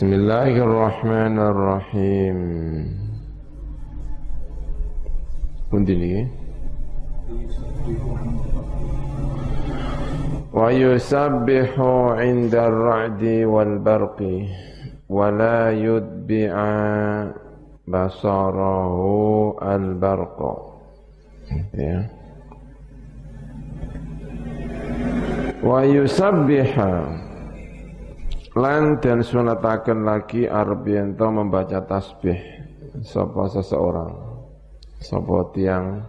بسم الله الرحمن الرحيم. لي ويسبح عند الرعد والبرق ولا يتبع بصره البرق. ويسبح lan dan sunataken lagi arep membaca tasbih sapa seseorang sapa tiang.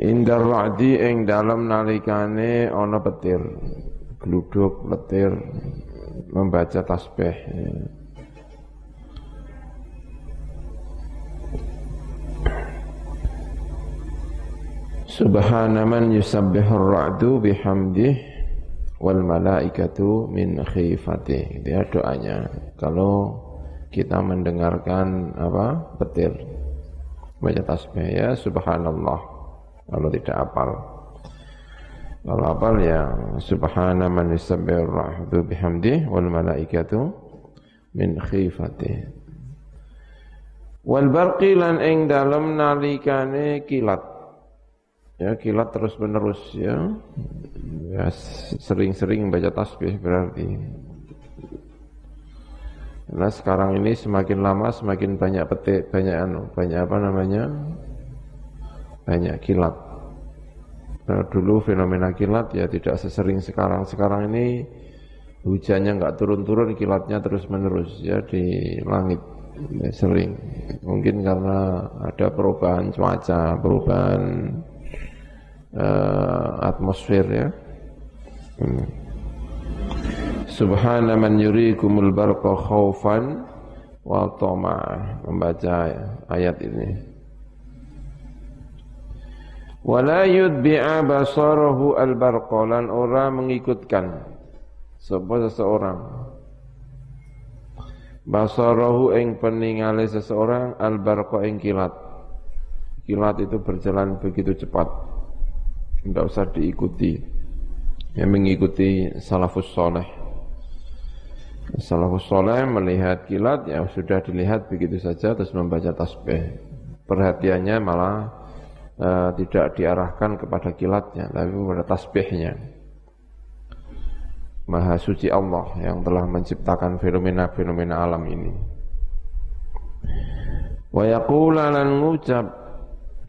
Indar ra'di ing dalem nalikane ana petir gluduk petir membaca tasbih. Subhana man yusabbihur ra'du bihamdih wal malaikatu min khifati. Dia doanya kalau kita mendengarkan apa? petir. Baca tasbih ya subhanallah. Kalau tidak apal. Kalau apal ya subhana man yusabbihur bihamdi wal malaikatu min khifati. Wal barqi lan ing dalem nalikane kilat. Ya kilat terus menerus ya ya sering-sering baca tasbih berarti. Nah sekarang ini semakin lama semakin banyak petik, banyak anu, banyak apa namanya? Banyak kilat. Nah, dulu fenomena kilat ya tidak sesering sekarang. Sekarang ini hujannya nggak turun-turun, kilatnya terus menerus ya di langit ya, sering. Mungkin karena ada perubahan cuaca, perubahan uh, atmosfer ya. Hmm. Subhana man yurikumul barqa khaufan wa tama'ah. Membaca ayat ini. Wala yudbi'a basarahu al-barqa lan ora mengikutkan sapa seseorang basarahu ing peningale seseorang al-barqa ing kilat. Kilat itu berjalan begitu cepat. Tidak usah diikuti yang mengikuti salafus soleh. Salafus soleh melihat kilat ya sudah dilihat begitu saja terus membaca tasbih. Perhatiannya malah uh, tidak diarahkan kepada kilatnya tapi kepada tasbihnya. Maha suci Allah yang telah menciptakan fenomena-fenomena alam ini. Wa yaqula ngucap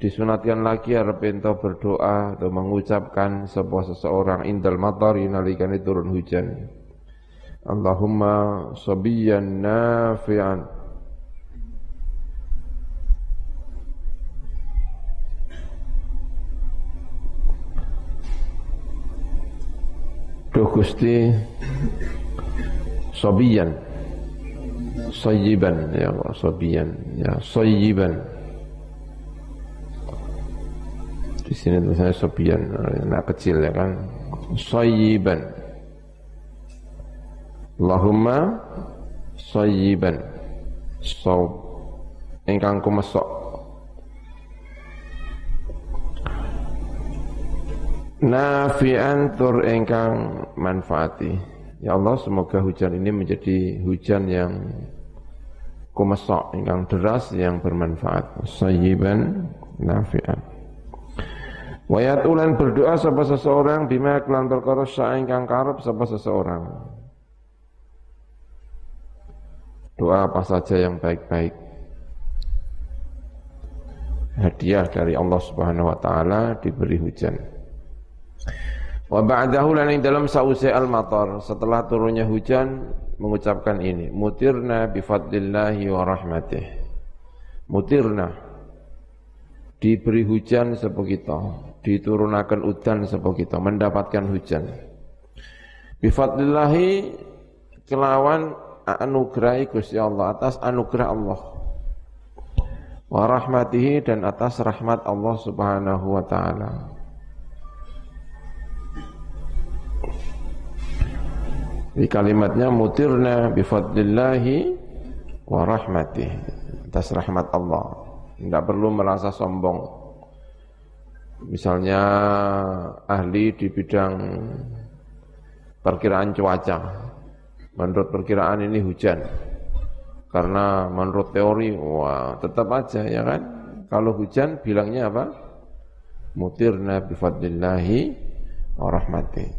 disunatkan lagi arep berdoa atau mengucapkan sebuah seseorang indal matar nalikane turun hujan. Allahumma sabiyan nafi'an. Duh Gusti Sobiyan Sayyiban ya Allah Sobiyan ya Sayyiban Di sini tulisannya sobian, anak kecil ya kan. Sayyiban. Allahumma sayyiban. Saub. Engkang kumesok. Nafi'an tur engkang manfaati. Ya Allah semoga hujan ini menjadi hujan yang kumesok, engkang deras yang bermanfaat. Sayyiban nafi'an. Wayat ulan berdoa sapa seseorang bima kelan perkara saing kang karep sapa seseorang. Doa apa saja yang baik-baik. Hadiah dari Allah Subhanahu wa taala diberi hujan. Wa ba'dahu lan dalam sause al-matar setelah turunnya hujan mengucapkan ini mutirna bi fadlillahi wa rahmatih. Mutirna diberi hujan sapa kita diturunkan udan sebab kita mendapatkan hujan. Bifadlillahi kelawan anugerah Gusti Allah atas anugerah Allah. Wa rahmatihi dan atas rahmat Allah Subhanahu wa taala. Di kalimatnya mutirna bifadlillahi wa rahmatihi atas rahmat Allah. Tidak perlu merasa sombong misalnya ahli di bidang perkiraan cuaca menurut perkiraan ini hujan. Karena menurut teori, wah tetap aja ya kan. Kalau hujan bilangnya apa? Mutirna bifadlillahi wa.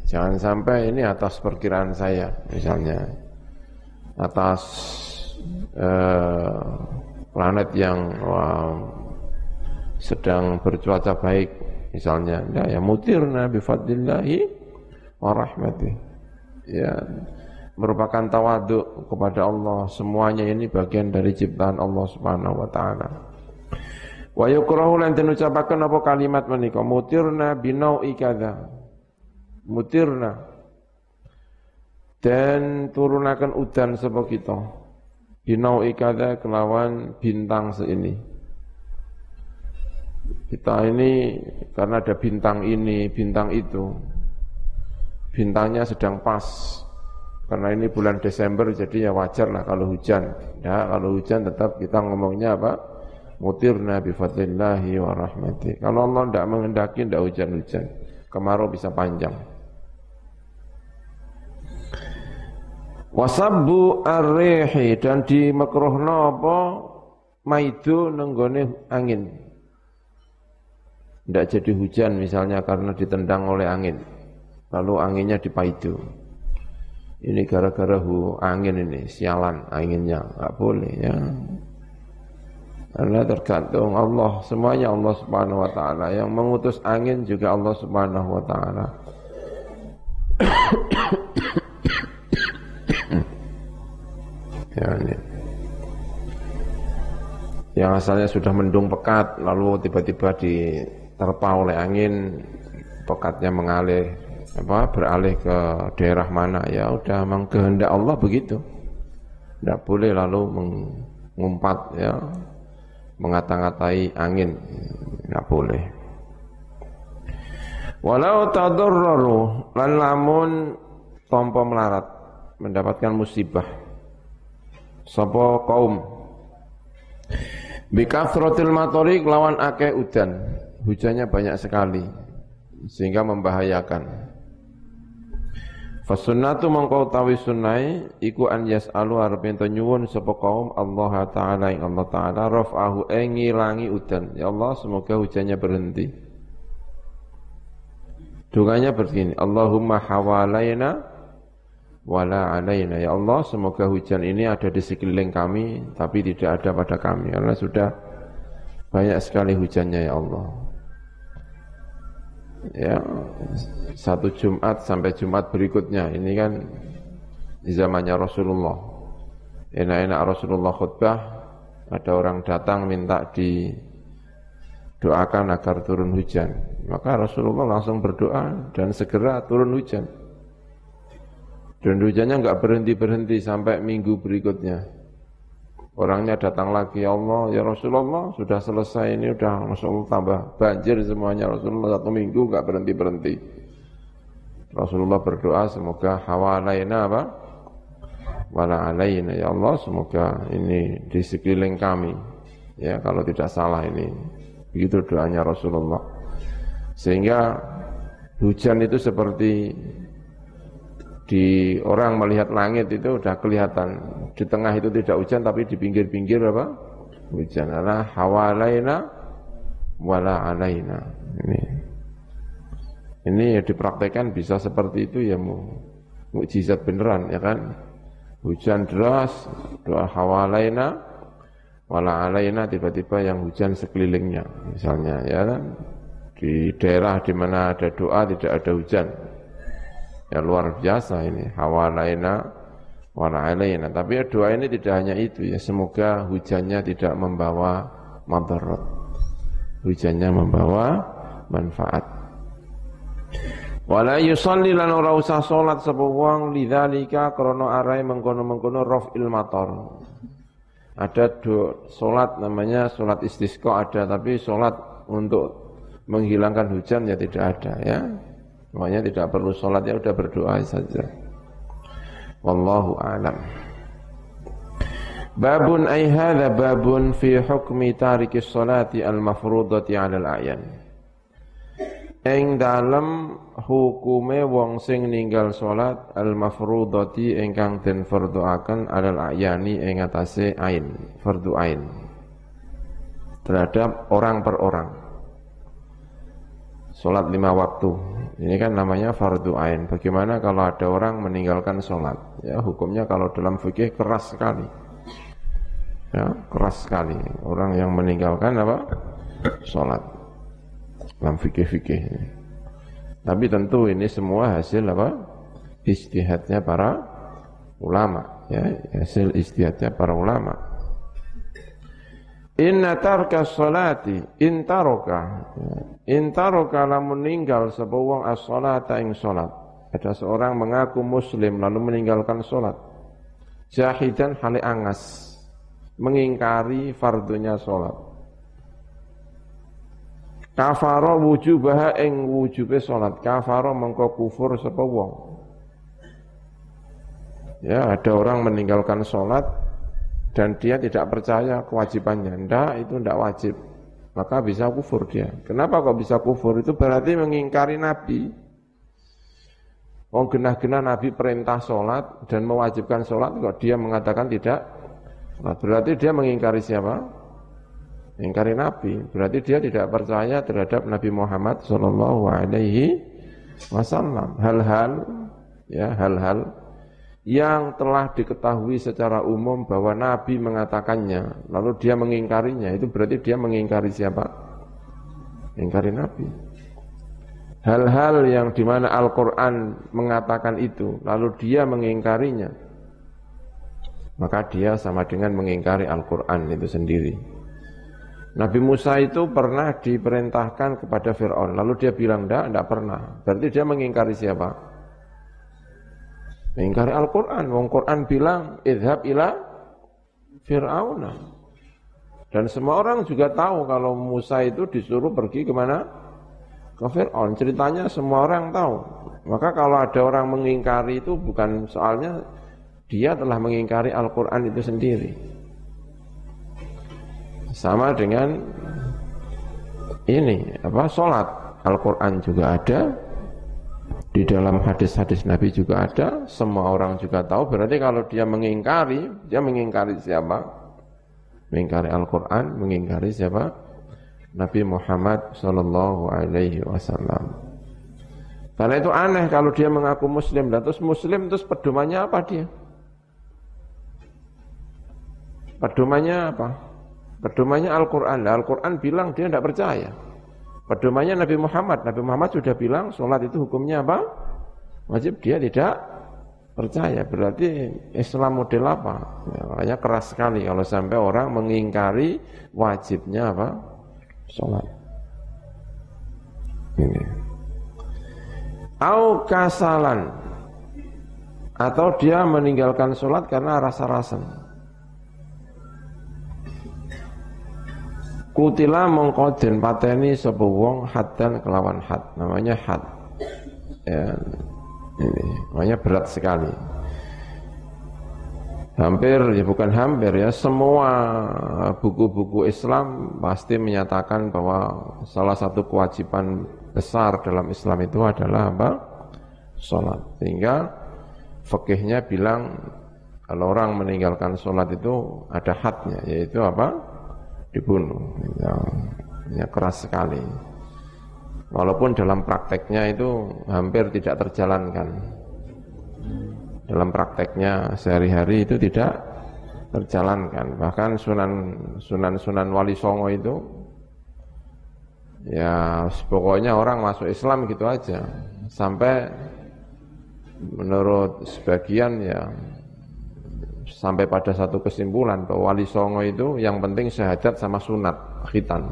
Jangan sampai ini atas perkiraan saya misalnya. Atas eh, planet yang wah, sedang bercuaca baik misalnya. Ya, ya mutirna bifadlillahi wa rahmati. Ya, merupakan tawaduk kepada Allah. Semuanya ini bagian dari ciptaan Allah Subhanahu wa taala. Wa yukrahu lan den apa kalimat menika mutirna binau'i kadza. Mutirna dan turunakan udan sapa kita. Binau'i kadza kelawan bintang seini. Kita ini karena ada bintang ini, bintang itu. Bintangnya sedang pas karena ini bulan Desember jadi ya wajar lah kalau hujan. Ya, kalau hujan tetap kita ngomongnya apa? Mutirna bi fadlillahi wa rahmati. Kalau Allah tidak mengendaki tidak hujan-hujan. Kemarau bisa panjang. Wasabbu ar-rihi dan di makruhna apa? Maidu nenggone angin. Tidak jadi hujan misalnya karena ditendang oleh angin. Lalu anginnya dipaidu. Ini gara-gara hu angin ini, sialan anginnya, nggak boleh ya. Karena tergantung Allah, semuanya Allah Subhanahu wa taala. Yang mengutus angin juga Allah Subhanahu wa taala. Yang asalnya sudah mendung pekat, lalu tiba-tiba diterpa oleh angin, pekatnya mengalir apa beralih ke daerah mana? Ya udah memang kehendak Allah begitu. Tidak boleh lalu mengumpat ya mengata-ngatai angin. Tidak boleh. Walau tadurraru lan lamun tompo melarat mendapatkan musibah sapa kaum bikafrotil matori lawan akeh udan hujannya banyak sekali sehingga membahayakan Fasunnatu mongko utawi sunnai iku an yas'alu arep ento nyuwun sapa kaum Allah taala ing Allah taala raf'ahu ing ngilangi udan. Ya Allah semoga hujannya berhenti. Dunganya begini, Allahumma hawalaina wala alaina. Ya Allah semoga hujan ini ada di sekeliling kami tapi tidak ada pada kami. Karena sudah banyak sekali hujannya ya Allah. Ya satu Jumat sampai Jumat berikutnya. Ini kan di zamannya Rasulullah. Enak-enak Rasulullah khutbah ada orang datang minta di doakan agar turun hujan. Maka Rasulullah langsung berdoa dan segera turun hujan dan hujannya nggak berhenti berhenti sampai minggu berikutnya Orangnya datang lagi, ya Allah, ya Rasulullah, sudah selesai ini, sudah Masya Allah tambah banjir semuanya. Rasulullah satu minggu nggak berhenti-berhenti. Rasulullah berdoa, semoga hawalaina apa? Wala alaina, ya Allah, semoga ini di sekeliling kami. Ya, kalau tidak salah ini. Begitu doanya Rasulullah. Sehingga hujan itu seperti di orang melihat langit itu sudah kelihatan. Di tengah itu tidak hujan tapi di pinggir-pinggir apa? Hujan. Ala hawalaina wala alaina. Ini. Ini ya dipraktekkan bisa seperti itu ya mu. Mukjizat beneran ya kan? Hujan deras doa hawalaina wala alaina tiba-tiba yang hujan sekelilingnya misalnya ya kan? Di daerah di mana ada doa tidak ada hujan Ya luar biasa ini. Hawalaina wa alaina. Tapi ya doa ini tidak hanya itu ya. Semoga hujannya tidak membawa madarat. Hujannya membawa manfaat. Wala yusalli lan ora usah salat sapa wong lidzalika krana arai mengkono-mengkono raf'il matar. Ada do, salat namanya salat istisqa ada tapi salat untuk menghilangkan hujan ya tidak ada ya. Makanya tidak perlu sholat ya udah berdoa saja. Wallahu a'lam. Babun ay hadha babun fi hukmi tariki sholati al-mafrudati 'ala al-a'yan. ing dalem hukume wong sing ninggal salat al mafrudati ingkang den fardhuaken alal ayani ing atase ain fardhu ain terhadap orang per orang salat lima waktu ini kan namanya fardhu ain. Bagaimana kalau ada orang meninggalkan salat ya hukumnya kalau dalam fikih keras sekali. Ya keras sekali. Orang yang meninggalkan apa? Salat dalam fikih-fikih. Tapi tentu ini semua hasil apa? Istihadnya para ulama, ya, hasil istihadnya para ulama. Inna tarka salati intaroka intaroka lamun meninggal sapa wong as-salata ing salat. Ada seorang mengaku muslim lalu meninggalkan salat. Jahidan hale angas mengingkari fardunya salat. Kafaro wujubaha ing wujube salat. Kafaro mengko kufur sapa. Ya, ada orang meninggalkan salat dan dia tidak percaya kewajibannya. Ndak, itu ndak wajib. Maka bisa kufur dia. Kenapa kok bisa kufur? Itu berarti mengingkari Nabi. Wong genah-genah Nabi perintah sholat dan mewajibkan sholat, kok dia mengatakan tidak. Berarti dia mengingkari siapa? ingkari Nabi. Berarti dia tidak percaya terhadap Nabi Muhammad Shallallahu Alaihi Wasallam. Hal-hal, ya hal-hal yang telah diketahui secara umum bahwa Nabi mengatakannya, lalu dia mengingkarinya, itu berarti dia mengingkari siapa? Mengingkari Nabi. Hal-hal yang di mana Al-Quran mengatakan itu, lalu dia mengingkarinya, maka dia sama dengan mengingkari Al-Quran itu sendiri. Nabi Musa itu pernah diperintahkan kepada Fir'aun. Lalu dia bilang, enggak, enggak pernah. Berarti dia mengingkari siapa? Mengingkari Al-Quran. Wong Quran bilang, idhab ila Fir'auna. Dan semua orang juga tahu kalau Musa itu disuruh pergi ke mana? Ke Fir'aun. Ceritanya semua orang tahu. Maka kalau ada orang mengingkari itu bukan soalnya dia telah mengingkari Al-Quran itu sendiri. Sama dengan ini apa salat Al-Qur'an juga ada di dalam hadis-hadis Nabi juga ada, semua orang juga tahu. Berarti kalau dia mengingkari, dia mengingkari siapa? Mengingkari Al-Qur'an, mengingkari siapa? Nabi Muhammad sallallahu alaihi wasallam. Karena itu aneh kalau dia mengaku muslim dan terus muslim terus pedomannya apa dia? Pedomannya apa? Pedomannya Al-Quran. Al-Quran bilang dia tidak percaya. Pedomannya Nabi Muhammad. Nabi Muhammad sudah bilang sholat itu hukumnya apa? Wajib dia tidak percaya. Berarti Islam model apa? Ya, makanya keras sekali kalau sampai orang mengingkari wajibnya apa? Sholat. Ini. Au kasalan. Atau dia meninggalkan sholat karena rasa-rasa. Kutila mongko den pateni sapa wong hadan kelawan had. Namanya had. Ya, ini namanya berat sekali. Hampir ya bukan hampir ya semua buku-buku Islam pasti menyatakan bahwa salah satu kewajiban besar dalam Islam itu adalah apa? Salat. Sehingga fikihnya bilang kalau orang meninggalkan sholat itu ada hadnya yaitu apa? Dibunuh. Ya, ya keras sekali. Walaupun dalam prakteknya itu hampir tidak terjalankan. Dalam prakteknya sehari-hari itu tidak terjalankan. Bahkan sunan sunan sunan wali songo itu ya pokoknya orang masuk Islam gitu aja. Sampai menurut sebagian ya sampai pada satu kesimpulan bahwa wali songo itu yang penting syahadat sama sunat khitan.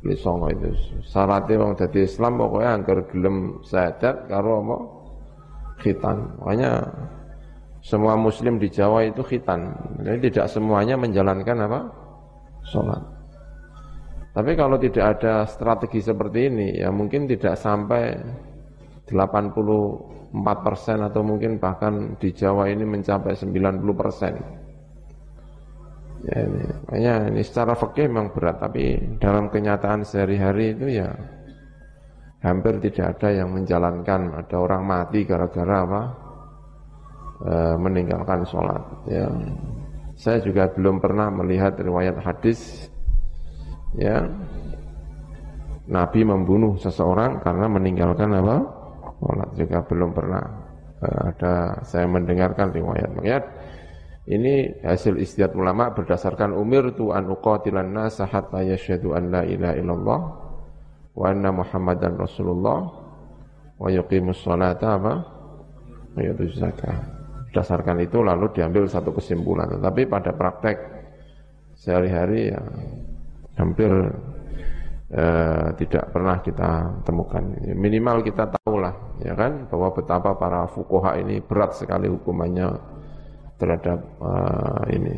Wali songo itu. Syaratnya wong jadi Islam pokoknya agar gelem syahadat karo mau khitan. Makanya semua muslim di Jawa itu khitan. Jadi tidak semuanya menjalankan apa? Sholat. Tapi kalau tidak ada strategi seperti ini ya mungkin tidak sampai 80 4 persen atau mungkin bahkan di Jawa ini mencapai 90 persen. Ya, ini, makanya ini secara fakih memang berat, tapi dalam kenyataan sehari-hari itu ya hampir tidak ada yang menjalankan. Ada orang mati gara-gara apa? E, meninggalkan sholat ya. Saya juga belum pernah melihat riwayat hadis ya. Nabi membunuh seseorang karena meninggalkan apa sholat juga belum pernah. E, ada saya mendengarkan riwayat. Makanya ini hasil istiad ulama berdasarkan umir tu an uqatilan nas hatta yashhadu an la ilaha illallah wa anna muhammadan rasulullah wa yuqimus salata apa wa yutuz zakah. Berdasarkan itu lalu diambil satu kesimpulan. Tetapi pada praktek sehari-hari ya hampir eh, tidak pernah kita temukan. Minimal kita tahulah ya kan bahwa betapa para fukoha ini berat sekali hukumannya terhadap uh, ini.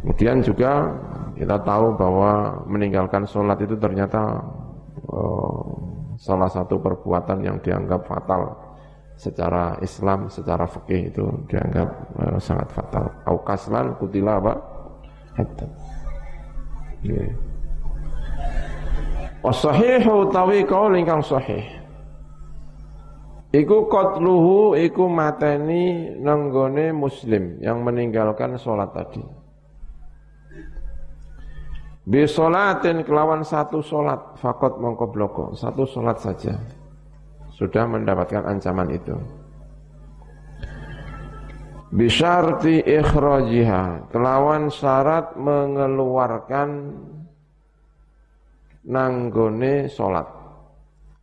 Kemudian juga kita tahu bahwa meninggalkan sholat itu ternyata uh, salah satu perbuatan yang dianggap fatal secara Islam, secara fikih itu dianggap uh, sangat fatal. Aukaslan kutila apa? Hatta. Wasahihu tawi kau lingkang sahih. Iku qatluhu iku mateni nanggone muslim yang meninggalkan sholat tadi. Bisolatin kelawan satu sholat fakot mongko bloko satu sholat saja sudah mendapatkan ancaman itu. Bisyarti ikhrajiha kelawan syarat mengeluarkan nanggone sholat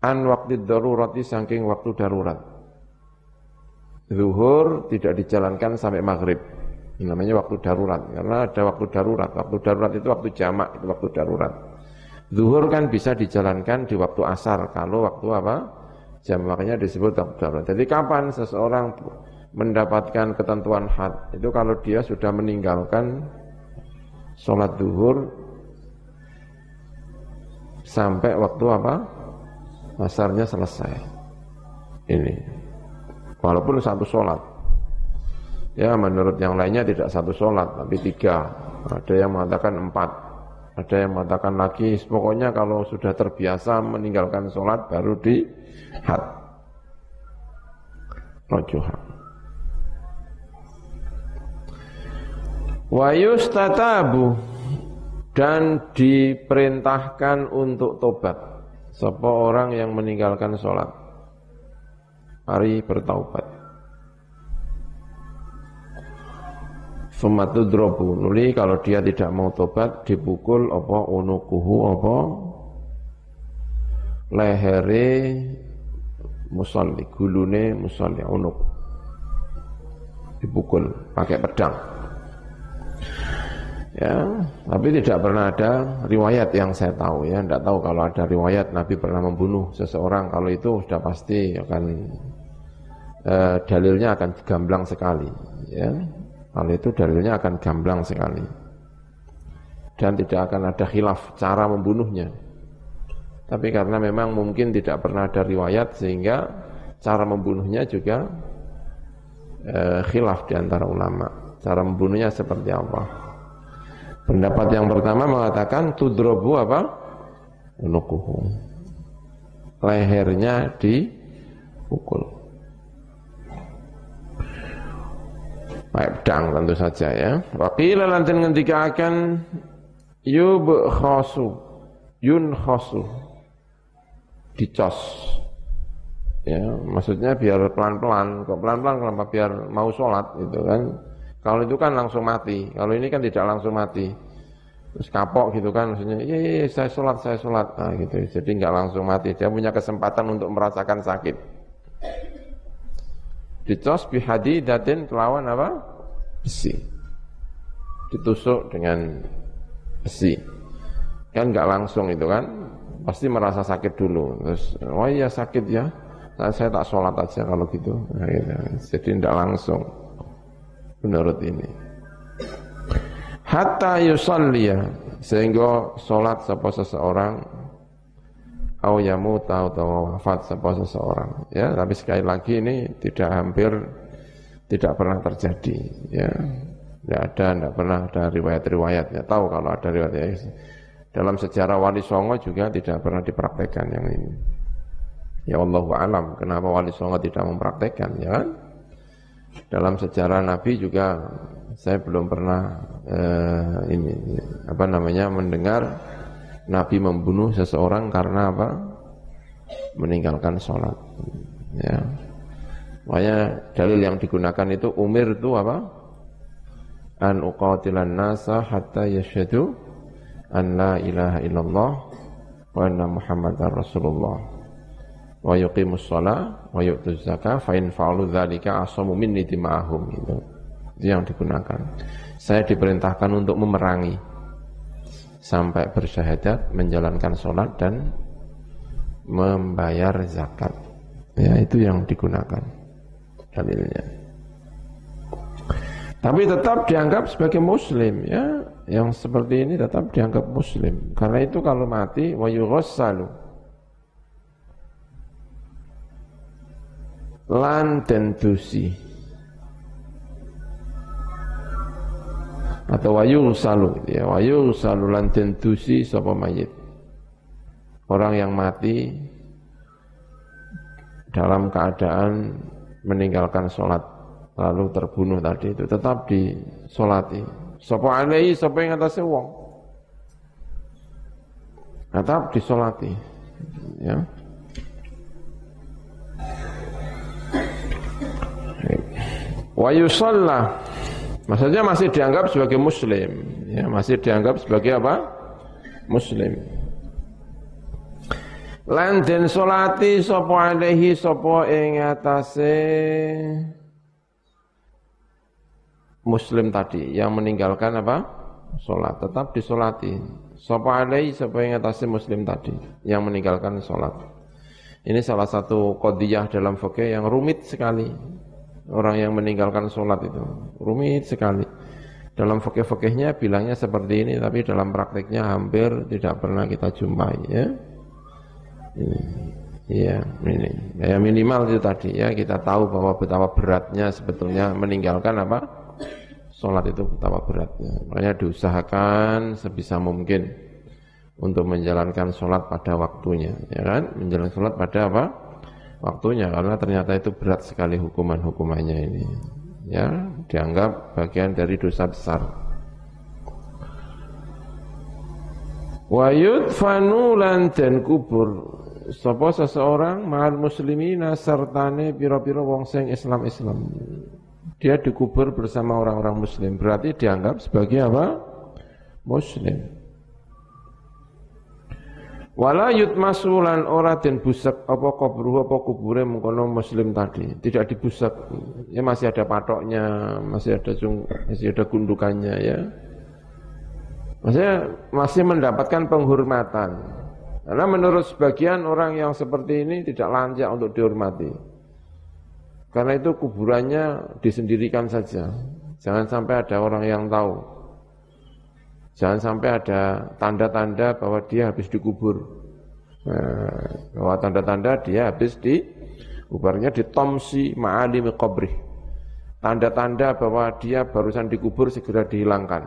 an waktu darurati saking waktu darurat. Zuhur tidak dijalankan sampai maghrib. Ini namanya waktu darurat. Karena ada waktu darurat. Waktu darurat itu waktu jamak, itu waktu darurat. Zuhur kan bisa dijalankan di waktu asar. Kalau waktu apa? Jamaknya disebut waktu darurat. Jadi kapan seseorang mendapatkan ketentuan had? Itu kalau dia sudah meninggalkan sholat zuhur sampai waktu apa? Masarnya selesai. Ini. Walaupun satu sholat. Ya menurut yang lainnya tidak satu sholat, tapi tiga. Ada yang mengatakan empat. Ada yang mengatakan lagi, pokoknya kalau sudah terbiasa meninggalkan sholat baru di had. Rojuha. Wa yustatabu dan diperintahkan untuk tobat. Sapa orang yang meninggalkan sholat. Mari bertaubat. Sumatu drobu. Nuli kalau dia tidak mau tobat Dipukul apa unukuhu apa? Lehere musalli. Gulune musalli unuk. Dipukul pakai pedang Ya, tapi tidak pernah ada riwayat yang saya tahu ya, tidak tahu kalau ada riwayat Nabi pernah membunuh seseorang, kalau itu sudah pasti akan eh, dalilnya akan gamblang sekali, ya. Kalau itu dalilnya akan gamblang sekali. Dan tidak akan ada khilaf cara membunuhnya. Tapi karena memang mungkin tidak pernah ada riwayat sehingga cara membunuhnya juga eh, khilaf di antara ulama. Cara membunuhnya seperti apa? Pendapat yang pertama mengatakan tudrobu apa? Unukuhu. Lehernya dipukul. Baik pedang tentu saja ya. Wakil lantin ketika akan yub khosu yun khosu dicos ya maksudnya biar pelan-pelan kok pelan-pelan kenapa biar mau sholat gitu kan kalau itu kan langsung mati. Kalau ini kan tidak langsung mati. Terus kapok gitu kan, maksudnya, iya, iya, iya saya sholat, saya sholat. Nah, gitu. Jadi nggak langsung mati. Dia punya kesempatan untuk merasakan sakit. Dicos bihadi datin kelawan apa? Besi. Ditusuk dengan besi. Kan nggak langsung itu kan. Pasti merasa sakit dulu. Terus, oh iya sakit ya. Nah, saya tak sholat aja kalau gitu. Nah, gitu. Jadi tidak langsung menurut ini. Hatta yusalliya sehingga salat sapa seseorang au yamut atau wafat sapa seseorang. Ya tapi sekali lagi ini tidak hampir tidak pernah terjadi ya. Tidak ada tidak pernah ada riwayat-riwayatnya tahu kalau ada riwayat dalam sejarah Wali Songo juga tidak pernah dipraktekkan yang ini. Ya Allah alam, kenapa Wali Songo tidak mempraktekkan, ya kan? Dalam sejarah Nabi juga saya belum pernah eh, ini apa namanya mendengar Nabi membunuh seseorang karena apa? Meninggalkan sholat. Ya. Makanya dalil yang digunakan itu umir itu apa? An uqatilan nasa hatta yashhadu an la ilaha illallah wa anna muhammadar rasulullah wa yuqimus shalah wa yu'tuz zakah fa in fa'alu dzalika asamu minni dima'ahum itu. Itu yang digunakan. Saya diperintahkan untuk memerangi sampai bersyahadat, menjalankan sholat dan membayar zakat. Ya, itu yang digunakan dalilnya. Tapi tetap dianggap sebagai muslim ya yang seperti ini tetap dianggap muslim. Karena itu kalau mati wa yughassalu lan tentusi atau wayu salu ya wayu salu lan tentusi sapa mayit orang yang mati dalam keadaan meninggalkan sholat lalu terbunuh tadi itu tetap disolati Sapa alaihi sapa ing atase wong. Tetap disolati. Ya. Wa yusalla Maksudnya masih dianggap sebagai muslim, ya, masih dianggap sebagai apa? Muslim. Lan den solati sapa alaihi sapa ing atase muslim tadi yang meninggalkan apa? Sholat, tetap disolati. Sapa alai sapa yang atas muslim tadi yang meninggalkan sholat. Ini salah satu kodiyah dalam fikih yang rumit sekali. Orang yang meninggalkan sholat itu rumit sekali. Dalam fikih-fikihnya bilangnya seperti ini, tapi dalam prakteknya hampir tidak pernah kita jumpai. Ya. Ini. Iya, ini. Ya minimal itu tadi ya kita tahu bahwa betapa beratnya sebetulnya meninggalkan apa? sholat itu betapa beratnya. Makanya diusahakan sebisa mungkin untuk menjalankan sholat pada waktunya, ya kan? Menjalankan sholat pada apa? Waktunya, karena ternyata itu berat sekali hukuman-hukumannya ini. Ya, dianggap bagian dari dosa besar. Wayud fanulan dan kubur Sapa seseorang mahal muslimina sertane piro-piro wong sing Islam-Islam dia dikubur bersama orang-orang muslim. Berarti dianggap sebagai apa? Muslim. Wala masulan ora den busak apa kubur apa kubure mengkono muslim tadi. Tidak dibusak. Ya masih ada patoknya, masih ada jung, masih ada gundukannya ya. Maksudnya masih mendapatkan penghormatan. Karena menurut sebagian orang yang seperti ini tidak lancak untuk dihormati. Karena itu kuburannya disendirikan saja. Jangan sampai ada orang yang tahu. Jangan sampai ada tanda-tanda bahwa dia habis dikubur. Nah, bahwa tanda-tanda dia habis di kuburnya di tomsi ma'alim qabrih. Tanda-tanda bahwa dia barusan dikubur segera dihilangkan.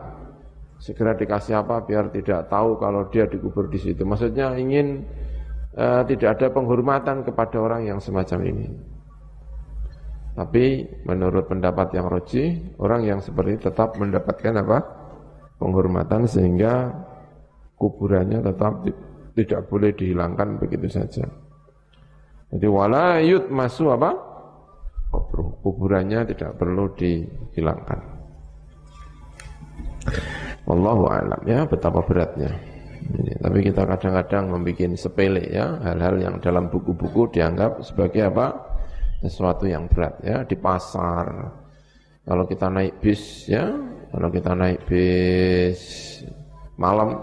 Segera dikasih apa biar tidak tahu kalau dia dikubur di situ. Maksudnya ingin uh, tidak ada penghormatan kepada orang yang semacam ini. Tapi menurut pendapat yang roji, orang yang seperti itu tetap mendapatkan apa? Penghormatan sehingga kuburannya tetap tidak boleh dihilangkan begitu saja. Jadi wala yut masuk apa? Kuburannya tidak perlu dihilangkan. Wallahu alam ya betapa beratnya. Ini, tapi kita kadang-kadang membuat sepele ya hal-hal yang dalam buku-buku dianggap sebagai apa? sesuatu yang berat ya di pasar. Kalau kita naik bis ya, kalau kita naik bis malam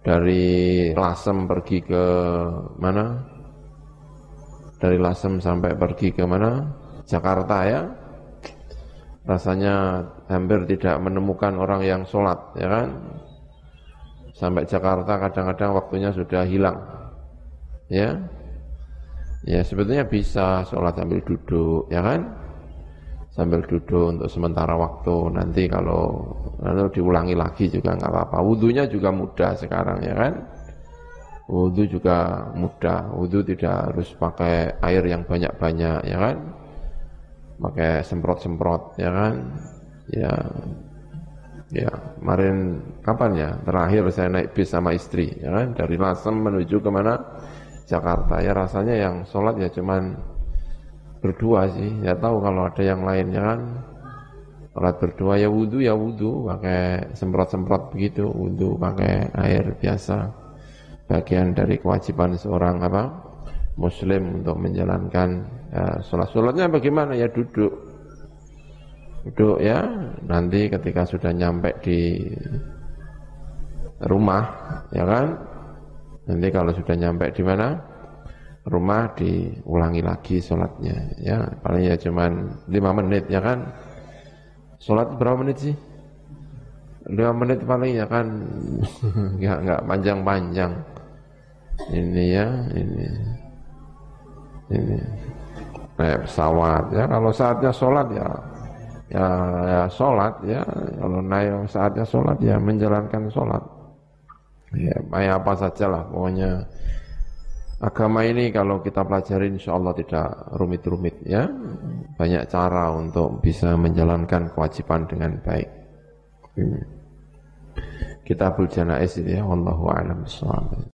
dari Lasem pergi ke mana? Dari Lasem sampai pergi ke mana? Jakarta ya. Rasanya hampir tidak menemukan orang yang sholat ya kan. Sampai Jakarta kadang-kadang waktunya sudah hilang. Ya, Ya sebetulnya bisa sholat sambil duduk, ya kan? Sambil duduk untuk sementara waktu. Nanti kalau lalu diulangi lagi juga nggak apa-apa. Wudhunya juga mudah sekarang ya kan? Wudhu juga mudah. Wudhu tidak harus pakai air yang banyak-banyak ya kan? Pakai semprot-semprot ya kan? Ya ya. Kemarin kapan ya? Terakhir saya naik bis sama istri ya kan? Dari Lasem menuju ke mana Jakarta. Ya rasanya yang sholat ya cuman berdua sih. Ya tahu kalau ada yang lain ya kan? Sholat berdua ya wudhu ya wudhu pakai semprot-semprot begitu wudhu pakai air biasa. Bagian dari kewajiban seorang apa? Muslim untuk menjalankan ya, sholat. Sholatnya bagaimana? Ya duduk. Duduk ya. Nanti ketika sudah nyampe di rumah ya kan? Nanti kalau sudah nyampe di mana rumah diulangi lagi sholatnya ya. Paling ya cuman lima menit ya kan? Sholat berapa menit sih? Lima menit paling ya kan? Nggak nggak panjang-panjang. Ini ya ini. Ini. Naik pesawat ya. Kalau saatnya sholat ya ya, ya sholat ya. Kalau naik saatnya sholat ya menjalankan sholat. Ya apa saja lah pokoknya agama ini kalau kita pelajari insya Allah tidak rumit-rumit ya. Banyak cara untuk bisa menjalankan kewajiban dengan baik. Hmm. Kitabul Janais itu ya Wallahu